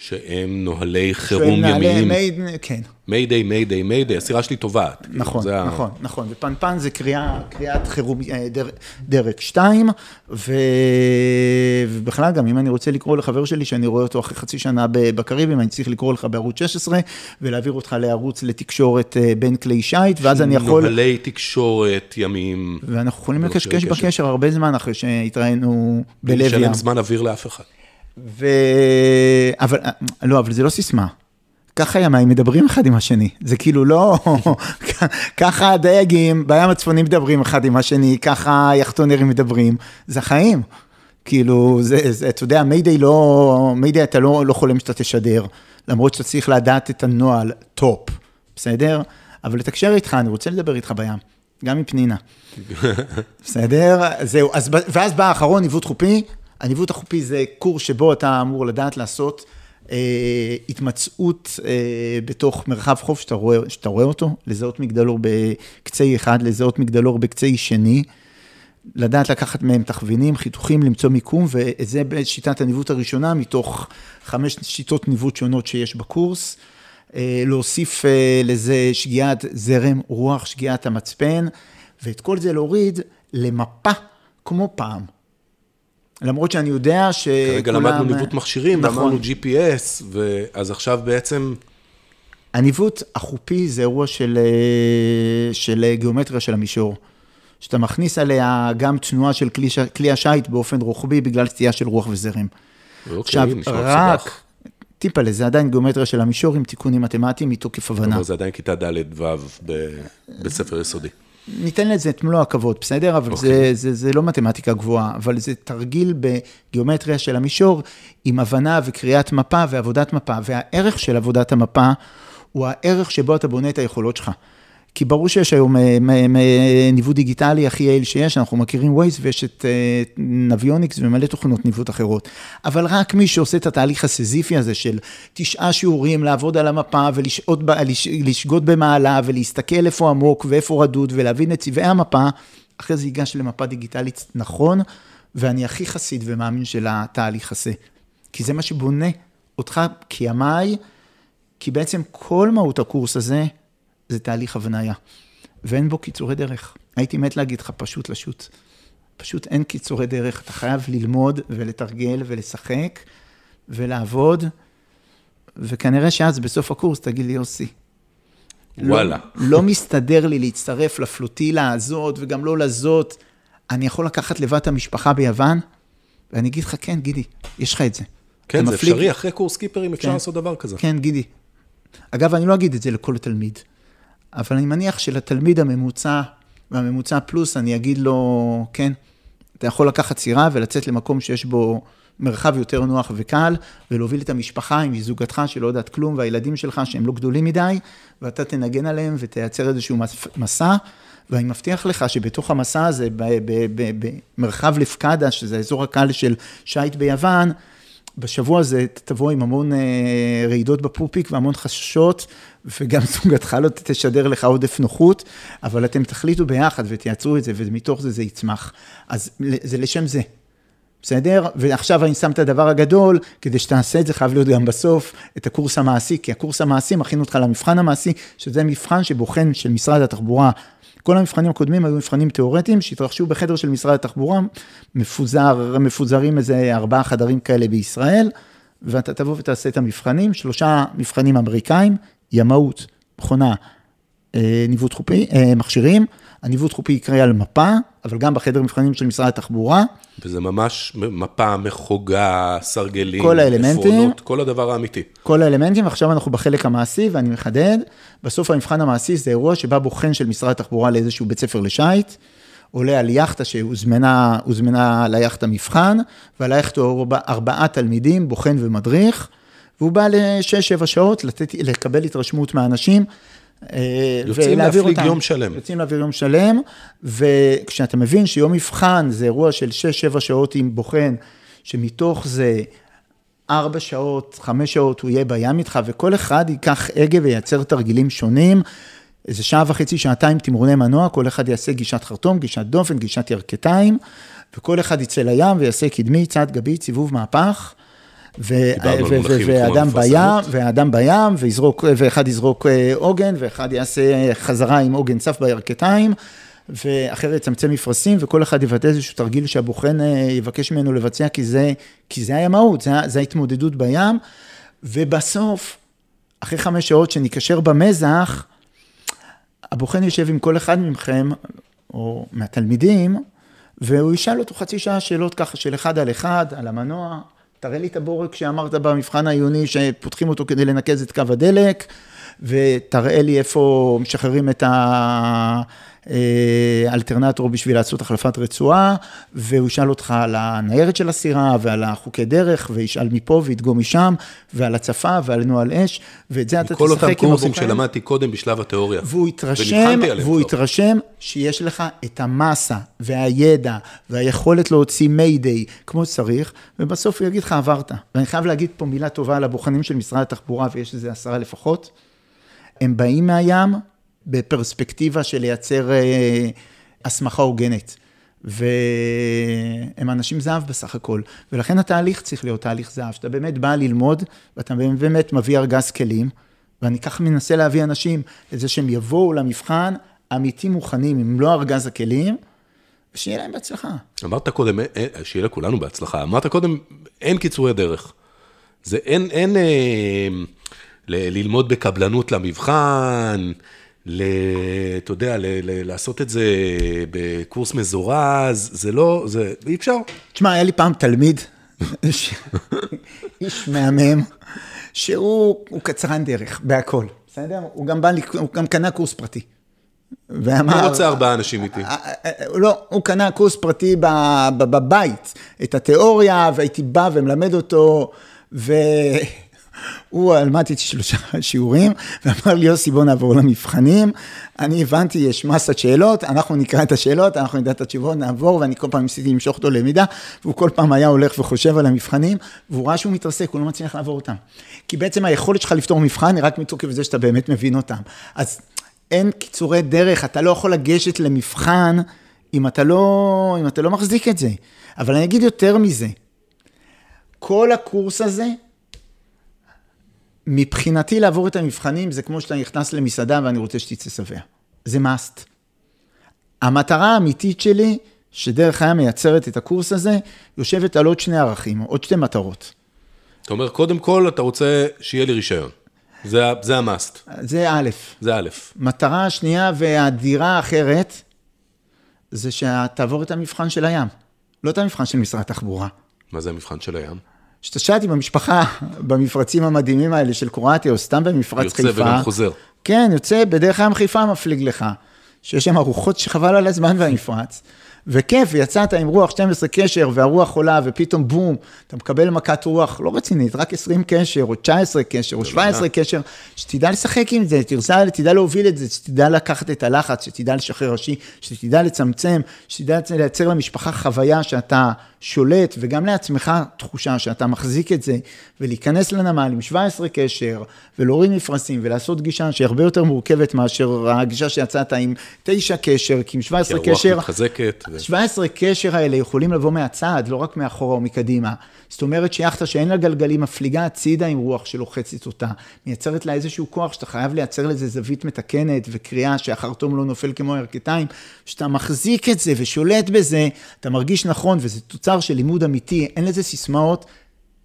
שהם נוהלי חירום ימיים. May- כן, Mayday, Mayday, Mayday, הסירה שלי טובעת. כאילו, נכון, זה ה- נכון, נכון, ופנפן זה קריאה, קריאת חירום אה, דר, דרג 2, ו... ובכלל גם אם אני רוצה לקרוא לחבר שלי שאני רואה אותו אחרי חצי שנה בקריבים, אני צריך לקרוא לך בערוץ 16 ולהעביר אותך לערוץ לתקשורת אה, בין כלי שיט, ואז אני יכול, נוהלי תקשורת ימיים. ואנחנו יכולים לא לקשקש. בקשר הרבה זמן אחרי שהתראינו בלב ים. לשלם זמן אוויר לאף אחד. ו... אבל, לא, אבל זה לא סיסמה. ככה ימיים מדברים אחד עם השני, זה כאילו לא, ככה הדייגים בים הצפוני מדברים אחד עם השני, ככה היאכטונרים מדברים, זה חיים. כאילו, זה, זה, אתה יודע, Mayday לא, Mayday אתה לא, לא חולם שאתה תשדר, למרות שאתה צריך לדעת את הנוהל טוב, בסדר? אבל לתקשר איתך, אני רוצה לדבר איתך בים, גם עם פנינה. בסדר? זהו, אז, ואז בא האחרון, ניווט חופי. הניווט החופי זה קורס שבו אתה אמור לדעת לעשות אה, התמצאות אה, בתוך מרחב חוף שאתה רואה, שאתה רואה אותו, לזהות מגדלור בקצה אחד, לזהות מגדלור בקצה שני, לדעת לקחת מהם תכווינים, חיתוכים, למצוא מיקום, וזה בשיטת הניווט הראשונה מתוך חמש שיטות ניווט שונות שיש בקורס. אה, להוסיף אה, לזה שגיאת זרם רוח, שגיאת המצפן, ואת כל זה להוריד למפה כמו פעם. למרות שאני יודע שכולם... כרגע למדנו ניווט מכשירים, נכון. ואמרנו GPS, ואז עכשיו בעצם, הניווט החופי זה אירוע של, אה, של גיאומטריה של המישור. שאתה מכניס עליה גם תנועה של כלי, כלי השיט באופן רוחבי בגלל סטייה של רוח וזרם. אוקיי, עכשיו, רק, מסובך. טיפלה, זה עדיין גיאומטריה של המישור עם תיקונים מתמטיים מתוקף הבנה. זה עדיין כיתה ד'-ו' בבית ספר יסודי. ניתן לזה את מלוא הכבוד, בסדר? אבל okay. זה, אוקיי. זה, זה לא מתמטיקה גבוהה, אבל זה תרגיל בגיאומטריה של המישור, עם הבנה וקריאת מפה ועבודת מפה, והערך של עבודת המפה הוא הערך שבו אתה בונה את היכולות שלך. כי ברור שיש היום אה, ניווט דיגיטלי הכי יעיל שיש, אנחנו מכירים Waze ויש את אה, Navionics ומלא תוכנות ניווט אחרות. אבל רק מי שעושה את התהליך הסיזיפי הזה של תשעה שיעורים, לעבוד על המפה ולשגות ב- לש- לשגות במעלה ולהסתכל איפה עמוק ואיפה רדוד ולהבין את צבעי המפה, אחרי זה ייגש למפה דיגיטלית נכון, ואני הכי חסיד ומאמין של התהליך הזה. כי זה מה שבונה אותך כימיי, כי בעצם כל מהות הקורס הזה זה תהליך הבניה, ואין בו קיצורי דרך. הייתי מת להגיד לך, פשוט לשוט. פשוט אין קיצורי דרך, אתה חייב ללמוד ולתרגל ולשחק ולעבוד, וכנראה שאז בסוף הקורס תגיד לי, יוסי, וואלה. לא, לא מסתדר לי להצטרף לפלוטילה הזאת וגם לא לזאת. אני יכול לקחת לבד את המשפחה ביוון? ואני אגיד לך, כן, גידי, יש לך את זה. כן, זה מפליג- אפשרי, אחרי קורס קיפרים אפשר כן. לעשות דבר כזה. כן, גידי. אגב, אני לא אגיד את זה לכל תלמיד, אבל אני מניח שלתלמיד הממוצע והממוצע פלוס, אני אגיד לו, כן, אתה יכול לקחת סירה ולצאת למקום שיש בו מרחב יותר נוח וקל, ולהוביל את המשפחה עם זוגתך שלא יודעת כלום, והילדים שלך שהם לא גדולים מדי, ואתה תנגן עליהם ותייצר איזשהו מס- מסע. ואני מבטיח לך שבתוך המסע הזה, במרחב לפקדה, שזה האזור הקל של שייט ביוון, בשבוע הזה תבוא עם המון אה, רעידות בפופיק והמון חששות, וגם זוגתך לא תשדר לך עודף נוחות, אבל אתם תחליטו ביחד ותייצרו את זה, ומתוך זה זה יצמח. אז זה לשם זה. בסדר? ועכשיו אני שם את הדבר הגדול, כדי שתעשה את זה חייב להיות גם בסוף, את הקורס המעשי, כי הקורס המעשי מכין אותך למבחן המעשי, שזה מבחן שבוחן של משרד התחבורה. כל המבחנים הקודמים היו מבחנים תיאורטיים שהתרחשו בחדר של משרד התחבורה, מפוזר, מפוזרים איזה ארבעה חדרים כאלה בישראל, ואתה תבוא ותעשה את המבחנים, שלושה מבחנים אמריקאים, ימאות, מכונה, אה, ניווט חופי, אה, מכשירים, הניווט חופי יקרה על מפה, אבל גם בחדר מבחנים של משרד התחבורה. וזה ממש מפה, מחוגה, סרגלים, כל האלמנטים. עפרונות, כל הדבר האמיתי. כל האלמנטים, ועכשיו אנחנו בחלק המעשי, ואני מחדד, בסוף המבחן המעשי זה אירוע שבא בוחן של משרד התחבורה לאיזשהו בית ספר לשיט, עולה על יאכטה שהוזמנה הוזמנה ליאכטה מבחן, ועל היאכטה ארבע, ארבעה תלמידים, בוחן ומדריך, והוא בא לשש-שבע שעות לתת, לקבל התרשמות מהאנשים. אה, יוצאים להפליג אותם. יום שלם. יוצאים להעביר יום שלם, וכשאתה מבין שיום מבחן זה אירוע של 6-7 שעות עם בוחן, שמתוך זה 4 שעות, 5 שעות הוא יהיה בים איתך, וכל אחד ייקח הגה וייצר תרגילים שונים, איזה שעה וחצי, שעתיים תמרוני מנוע, כל אחד יעשה גישת חרטום, גישת דופן, גישת ירכתיים, וכל אחד יצא לים ויעשה קדמי, צד גבי, סיבוב מהפך. ואדם בים. ואדם בים, ויזרוק, ואחד יזרוק אה, עוגן, ואחד יעשה חזרה עם עוגן צף בירכתיים, ואחר יצמצם מפרשים, וכל אחד יבטא איזשהו תרגיל שהבוחן אה, יבקש ממנו לבצע, כי זה, כי זה הימאות, זה, ה- זה ההתמודדות בים, ובסוף, אחרי חמש שעות שניקשר במזח, הבוחן יושב עם כל אחד מכם, או מהתלמידים, והוא ישאל אותו חצי שעה שאלות ככה של אחד על אחד, על המנוע, תראה לי את הבורג שאמרת במבחן העיוני שפותחים אותו כדי לנקז את קו הדלק, ותראה לי איפה משחררים את האלטרנטור בשביל לעשות החלפת רצועה, והוא ישאל אותך על הניירת של הסירה ועל החוקי דרך, וישאל מפה וידגום משם, ועל הצפה ועל נוהל אש, ואת זה אתה כל אותם תשחק עם קורסים הבוחן. שלמדתי קודם בשלב התיאוריה. והוא עליהם והוא כבר. יתרשם שיש לך את המסה והידע והיכולת להוציא מיידיי כמו שצריך, ובסוף הוא יגיד לך עברת. ואני חייב להגיד פה מילה טובה על הבוחנים של משרד התחבורה, ויש איזה עשרה לפחות. הם באים מהים בפרספקטיבה של לייצר אה, הסמכה הוגנת. והם אנשים זהב בסך הכל, ולכן התהליך צריך להיות תהליך זהב, שאתה באמת בא ללמוד, ואתה באמת מביא ארגז כלים, ואני כך מנסה להביא אנשים לזה שהם יבואו למבחן אמיתי מוכנים, עם מלוא ארגז הכלים, ושיהיה להם בהצלחה. אמרת קודם, אה, אה, שיהיה לכולנו בהצלחה, אמרת קודם, אין קיצורי דרך. זה אין, אין ל- ללמוד בקבלנות למבחן, ל, אתה יודע, ל, ל, לעשות את זה בקורס מזורז, זה לא, זה, אי אפשר. תשמע, היה לי פעם תלמיד, איש מהמם, שהוא הוא קצרן דרך, בהכל, בסדר? הוא גם בא, הוא גם קנה קורס פרטי. ואמר... אני רוצה ארבעה אנשים איתי. אה, אה, אה, לא, הוא קנה קורס פרטי בבית, את התיאוריה, והייתי בא ומלמד אותו, והוא למד איתי שלושה שיעורים, ואמר לי, יוסי, בוא נעבור למבחנים. אני הבנתי, יש מסת שאלות, אנחנו נקרא את השאלות, אנחנו נדע את התשובות, נעבור, ואני כל פעם ניסיתי למשוך אותו למידה, והוא כל פעם היה הולך וחושב על המבחנים, והוא ראה שהוא מתרסק, הוא לא מצליח לעבור אותם. כי בעצם היכולת שלך לפתור מבחן היא רק מתוקף זה שאתה באמת מבין אותם. אז אין קיצורי דרך, אתה לא יכול לגשת למבחן אם אתה לא, אם אתה לא מחזיק את זה. אבל אני אגיד יותר מזה, כל הקורס הזה, מבחינתי לעבור את המבחנים זה כמו שאתה נכנס למסעדה ואני רוצה שתצא שבע. זה must. המטרה האמיתית שלי, שדרך הים מייצרת את הקורס הזה, יושבת על עוד שני ערכים, עוד שתי מטרות. אתה אומר, קודם כל, אתה רוצה שיהיה לי רישיון. זה, זה המאסט, זה א', זה א'. מטרה השנייה והדירה האחרת, זה שתעבור את המבחן של הים, לא את המבחן של משרד התחבורה. מה זה המבחן של הים? כשאתה שט עם המשפחה במפרצים המדהימים האלה של קרואטיה, או סתם במפרץ יוצא חיפה. וגם חוזר. כן, יוצא, בדרך הים חיפה מפליג לך, שיש שם ארוחות שחבל על הזמן במפרץ. וכיף, יצאת עם רוח 12 קשר, והרוח עולה, ופתאום בום, אתה מקבל מכת רוח לא רצינית, רק 20 קשר, או 19 קשר, או 17 קשר, שתדע לשחק עם זה, תרצה, תדע להוביל את זה, שתדע לקחת את הלחץ, שתדע לשחרר ראשי, שתדע לצמצם, שתדע לייצר למשפחה חוויה שאתה שולט, וגם לעצמך תחושה שאתה מחזיק את זה, ולהיכנס לנמל עם 17 קשר, ולהוריד מפרשים, ולעשות גישה שהיא הרבה יותר מורכבת מאשר הגישה שיצאת עם 9 קשר, כי עם 17 כי הרוח קשר... מתחזקת. ו- 17 קשר האלה יכולים לבוא מהצד, לא רק מאחורה או מקדימה. זאת אומרת שיאכטה שאין לה גלגלים, מפליגה הצידה עם רוח שלוחצת אותה, מייצרת לה איזשהו כוח שאתה חייב לייצר לזה זווית מתקנת וקריאה שהחרטום לא נופל כמו הירכתיים. כשאתה מחזיק את זה ושולט בזה, אתה מרגיש נכון, וזה תוצר של לימוד אמיתי, אין לזה סיסמאות.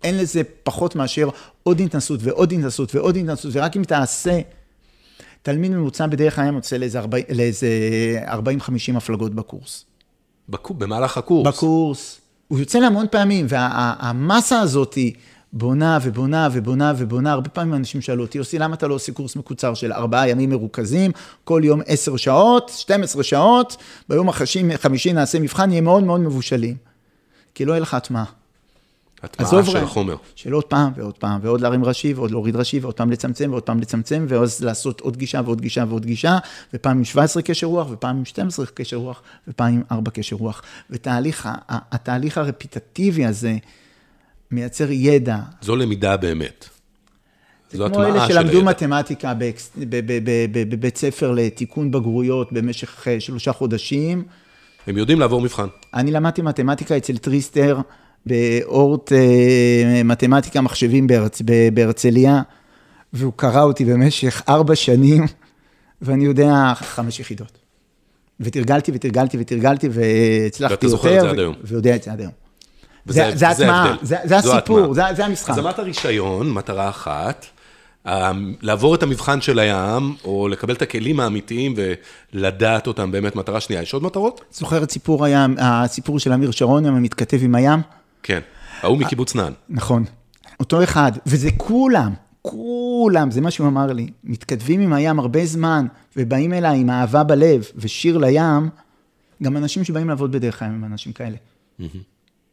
אין לזה פחות מאשר עוד התנסות ועוד התנסות ועוד התנסות, ורק אם תעשה, תלמיד ממוצע בדרך הים יוצא לאיזה 40-50 הפלגות בקורס. בקור, במהלך הקורס. בקורס. הוא יוצא להמון פעמים, והמסה הזאת היא בונה ובונה ובונה ובונה. הרבה פעמים אנשים שאלו אותי, יוסי, למה אתה לא עושה קורס מקוצר של ארבעה ימים מרוכזים, כל יום עשר שעות, 12 שעות, ביום החמישי נעשה מבחן, נהיה מאוד מאוד מבושלים. כי לא יהיה לך הטמעה. הטמעה של החומר. של עוד פעם ועוד פעם, ועוד להרים ראשי, ועוד להוריד ראשי, ועוד פעם לצמצם, ועוד פעם לצמצם, ואז לעשות עוד גישה ועוד גישה ועוד גישה, ופעם עם 17 קשר רוח, ופעם עם 12 קשר רוח, ופעם עם 4 קשר רוח. ותהליך, התהליך הרפיטטיבי הזה מייצר ידע. זו למידה באמת. זו הטמעה של הידע. כמו אלה שלמדו מתמטיקה בבית ספר לתיקון בגרויות במשך אה, שלושה חודשים. הם יודעים לעבור מבחן. אני למדתי מתמטיקה אצל טריסטר. באורט אה, מתמטיקה מחשבים בהרצ... בהרצליה, והוא קרע אותי במשך ארבע שנים, ואני יודע חמש יחידות. ותרגלתי ותרגלתי ותרגלתי, והצלחתי יותר. ואתה זוכר את זה עד היום. ויודע את זה עד היום. וזה, זה, זה הטמעה, זה, זה הסיפור, זה, זה המשחק. אז אמרת רישיון, מטרה אחת, לעבור את המבחן של הים, או לקבל את הכלים האמיתיים ולדעת אותם באמת מטרה שנייה. יש עוד מטרות? זוכר את סיפור הים, הסיפור של אמיר שרון, המתכתב עם הים? כן, ההוא מקיבוץ נען. נכון, אותו אחד, וזה כולם, כולם, זה מה שהוא אמר לי, מתכתבים עם הים הרבה זמן, ובאים אליי עם אהבה בלב ושיר לים, גם אנשים שבאים לעבוד בדרך הים הם אנשים כאלה.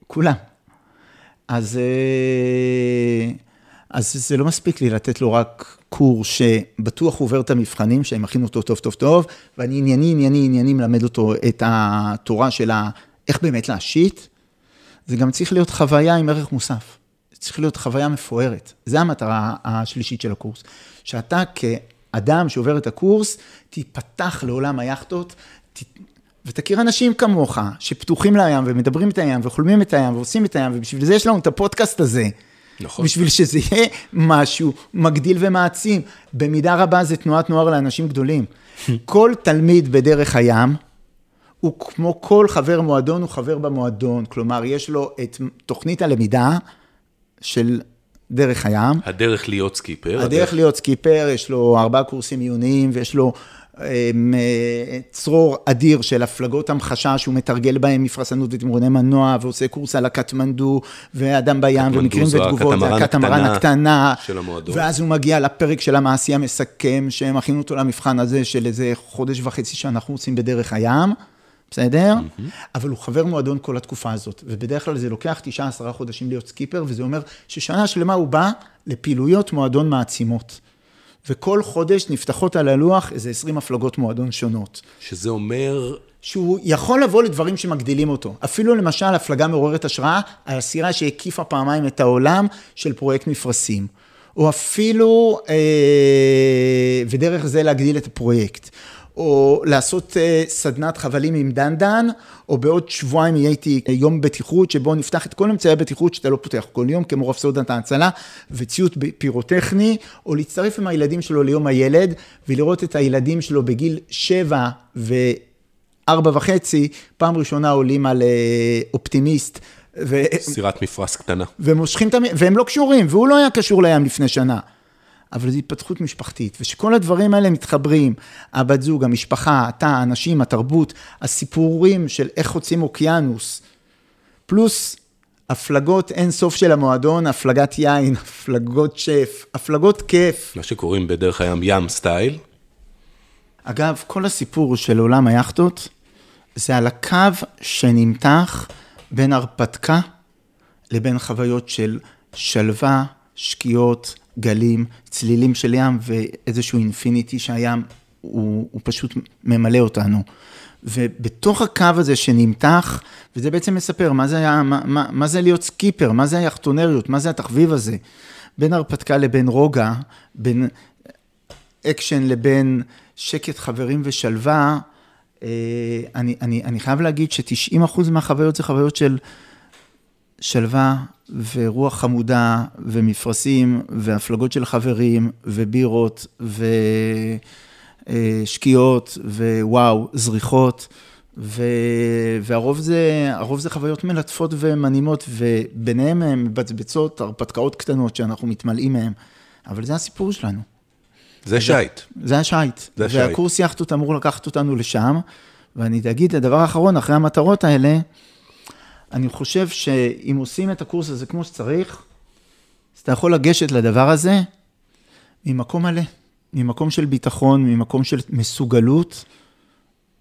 כולם. אז, אה, אז זה לא מספיק לי לתת לו רק קורס שבטוח עובר את המבחנים, שהם מכינו אותו טוב טוב טוב, ואני ענייני, ענייני, ענייני מלמד אותו את התורה של איך באמת להשיט, זה גם צריך להיות חוויה עם ערך מוסף. צריך להיות חוויה מפוארת. זו המטרה השלישית של הקורס. שאתה כאדם שעובר את הקורס, תיפתח לעולם היאכטות, ת... ותכיר אנשים כמוך, שפתוחים לים ומדברים את הים וחולמים את הים ועושים את הים, ובשביל זה יש לנו את הפודקאסט הזה. נכון. בשביל שזה יהיה משהו מגדיל ומעצים. במידה רבה זה תנועת נוער לאנשים גדולים. כל תלמיד בדרך הים, הוא כמו כל חבר מועדון, הוא חבר במועדון. כלומר, יש לו את תוכנית הלמידה של דרך הים. הדרך להיות סקיפר. הדרך, הדרך להיות סקיפר, יש לו ארבעה קורסים עיוניים, ויש לו אמ, אה, צרור אדיר של הפלגות המחשה שהוא מתרגל בהם מפרסנות ותמרוני מנוע, ועושה קורס על הקטמנדו, ואדם בים, ומקרים ותגובות, זה הקטמרן הקטנה, של המועדון. ואז הוא מגיע לפרק של המעשי המסכם, שהם הכינו אותו למבחן הזה של איזה חודש וחצי שאנחנו עושים בדרך הים. בסדר? Mm-hmm. אבל הוא חבר מועדון כל התקופה הזאת, ובדרך כלל זה לוקח תשעה, עשרה חודשים להיות סקיפר, וזה אומר ששנה שלמה הוא בא לפעילויות מועדון מעצימות. וכל חודש נפתחות על הלוח איזה 20 הפלגות מועדון שונות. שזה אומר... שהוא יכול לבוא לדברים שמגדילים אותו. אפילו למשל הפלגה מעוררת השראה, הסירה שהקיפה פעמיים את העולם של פרויקט מפרשים. או אפילו, אה, ודרך זה להגדיל את הפרויקט. או לעשות אה, סדנת חבלים עם דן דן, או בעוד שבועיים יהיה איתי יום בטיחות, שבו נפתח את כל אמצעי הבטיחות שאתה לא פותח כל יום, כמו רפסודת ההצלה וציוד פירוטכני, או להצטרף עם הילדים שלו ליום הילד, ולראות את הילדים שלו בגיל שבע וארבע וחצי, פעם ראשונה עולים על אה, אופטימיסט. ו... סירת מפרש קטנה. ומושכים את המ... והם לא קשורים, והוא לא היה קשור לים לפני שנה. אבל זו התפתחות משפחתית, ושכל הדברים האלה מתחברים, הבת זוג, המשפחה, אתה, האנשים, התרבות, הסיפורים של איך חוצים אוקיינוס, פלוס הפלגות אין סוף של המועדון, הפלגת יין, הפלגות שף, הפלגות כיף. מה שקוראים בדרך הים ים סטייל. אגב, כל הסיפור של עולם היאכטות, זה על הקו שנמתח בין הרפתקה לבין חוויות של שלווה, שקיעות, גלים, צלילים של ים ואיזשהו אינפיניטי שהים, הוא, הוא פשוט ממלא אותנו. ובתוך הקו הזה שנמתח, וזה בעצם מספר מה זה, היה, מה, מה, מה זה להיות סקיפר, מה זה היאכטונאות, מה זה התחביב הזה, בין הרפתקה לבין רוגע, בין אקשן לבין שקט חברים ושלווה, אה, אני, אני, אני חייב להגיד ש-90% מהחוויות זה חוויות של שלווה ורוח חמודה ומפרשים והפלגות של חברים ובירות ושקיעות ווואו, זריחות. ו... והרוב זה, הרוב זה חוויות מלטפות ומנעימות, וביניהם הם מבצבצות, הרפתקאות קטנות שאנחנו מתמלאים מהם, אבל זה הסיפור שלנו. זה שייט. זה השייט. זה השייט. והקורס יאכטות אמור לקחת אותנו לשם, ואני אגיד, הדבר האחרון, אחרי המטרות האלה, אני חושב שאם עושים את הקורס הזה כמו שצריך, אז אתה יכול לגשת לדבר הזה ממקום מלא, ממקום של ביטחון, ממקום של מסוגלות,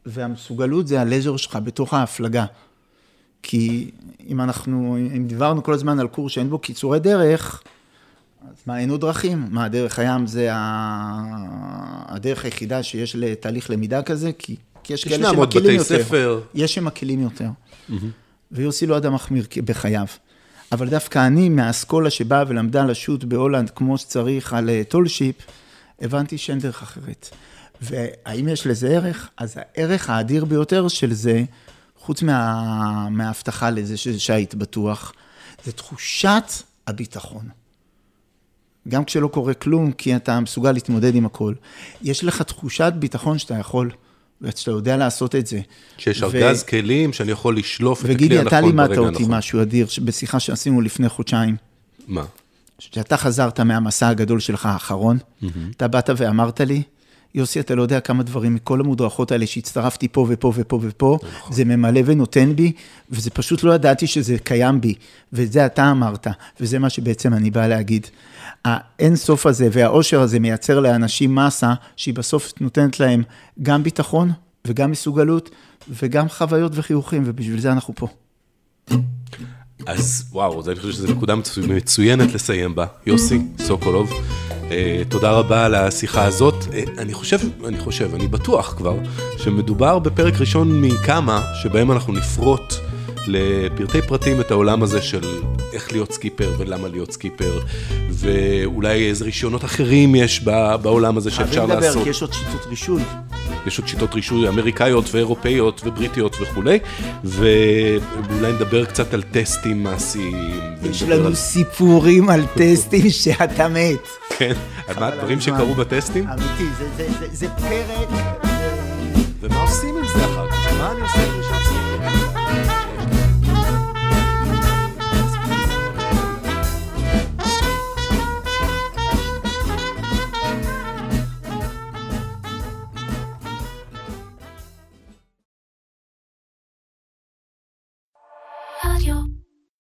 והמסוגלות זה הלז'ר שלך בתוך ההפלגה. כי אם אנחנו, אם דיברנו כל הזמן על קורס שאין בו קיצורי דרך, אז מה, אין עוד דרכים? מה, דרך הים זה ה... הדרך היחידה שיש לתהליך למידה כזה? כי, כי יש כאלה ישנם עוד שמקלים בתי יותר. ספר. יש שמקלים יותר. ויוסי לא אדם מחמיר בחייו. אבל דווקא אני, מהאסכולה שבאה ולמדה לשוט בהולנד כמו שצריך על אה, tall ship, הבנתי שאין דרך אחרת. והאם יש לזה ערך? אז הערך האדיר ביותר של זה, חוץ מה, מההבטחה לזה שהיית בטוח, זה תחושת הביטחון. גם כשלא קורה כלום, כי אתה מסוגל להתמודד עם הכל. יש לך תחושת ביטחון שאתה יכול, ושאתה יודע לעשות את זה. שיש ו- ארגז כלים שאני יכול לשלוף את הכלי וגידי, הנכון אתה לימדת ברגע אותי הנכון. משהו אדיר, בשיחה שעשינו לפני חודשיים. מה? כשאתה חזרת מהמסע הגדול שלך האחרון, אתה באת ואמרת לי, יוסי, אתה לא יודע כמה דברים מכל המודרכות האלה שהצטרפתי פה ופה ופה ופה, זה ממלא ונותן בי, וזה פשוט לא ידעתי שזה קיים בי, ואת זה אתה אמרת, וזה מה שבעצם אני בא להגיד. האין סוף הזה והאושר הזה מייצר לאנשים מסה, שהיא בסוף נותנת להם גם ביטחון וגם מסוגלות, וגם חוויות וחיוכים, ובשביל זה אנחנו פה. אז וואו, אני חושב שזו נקודה מצו- מצוינת לסיים בה. יוסי סוקולוב, תודה רבה על השיחה הזאת. אה, אני חושב, אני חושב, אני בטוח כבר, שמדובר בפרק ראשון מכמה, שבהם אנחנו נפרוט לפרטי פרטים את העולם הזה של איך להיות סקיפר ולמה להיות סקיפר, ואולי איזה רישיונות אחרים יש בעולם הזה שאפשר חייבים לדבר, לעשות. כי יש עוד שיטות רישוי. יש עוד שיטות רישוי אמריקאיות ואירופאיות ובריטיות וכולי, ואולי נדבר קצת על טסטים מעשיים. יש לנו על- סיפורים על טסטים שאתה מת. כן, על מה הדברים. שקרו בטסטים, אמיתי, זה- זה- זה- זה פרק... ומה עושים עם זה אחר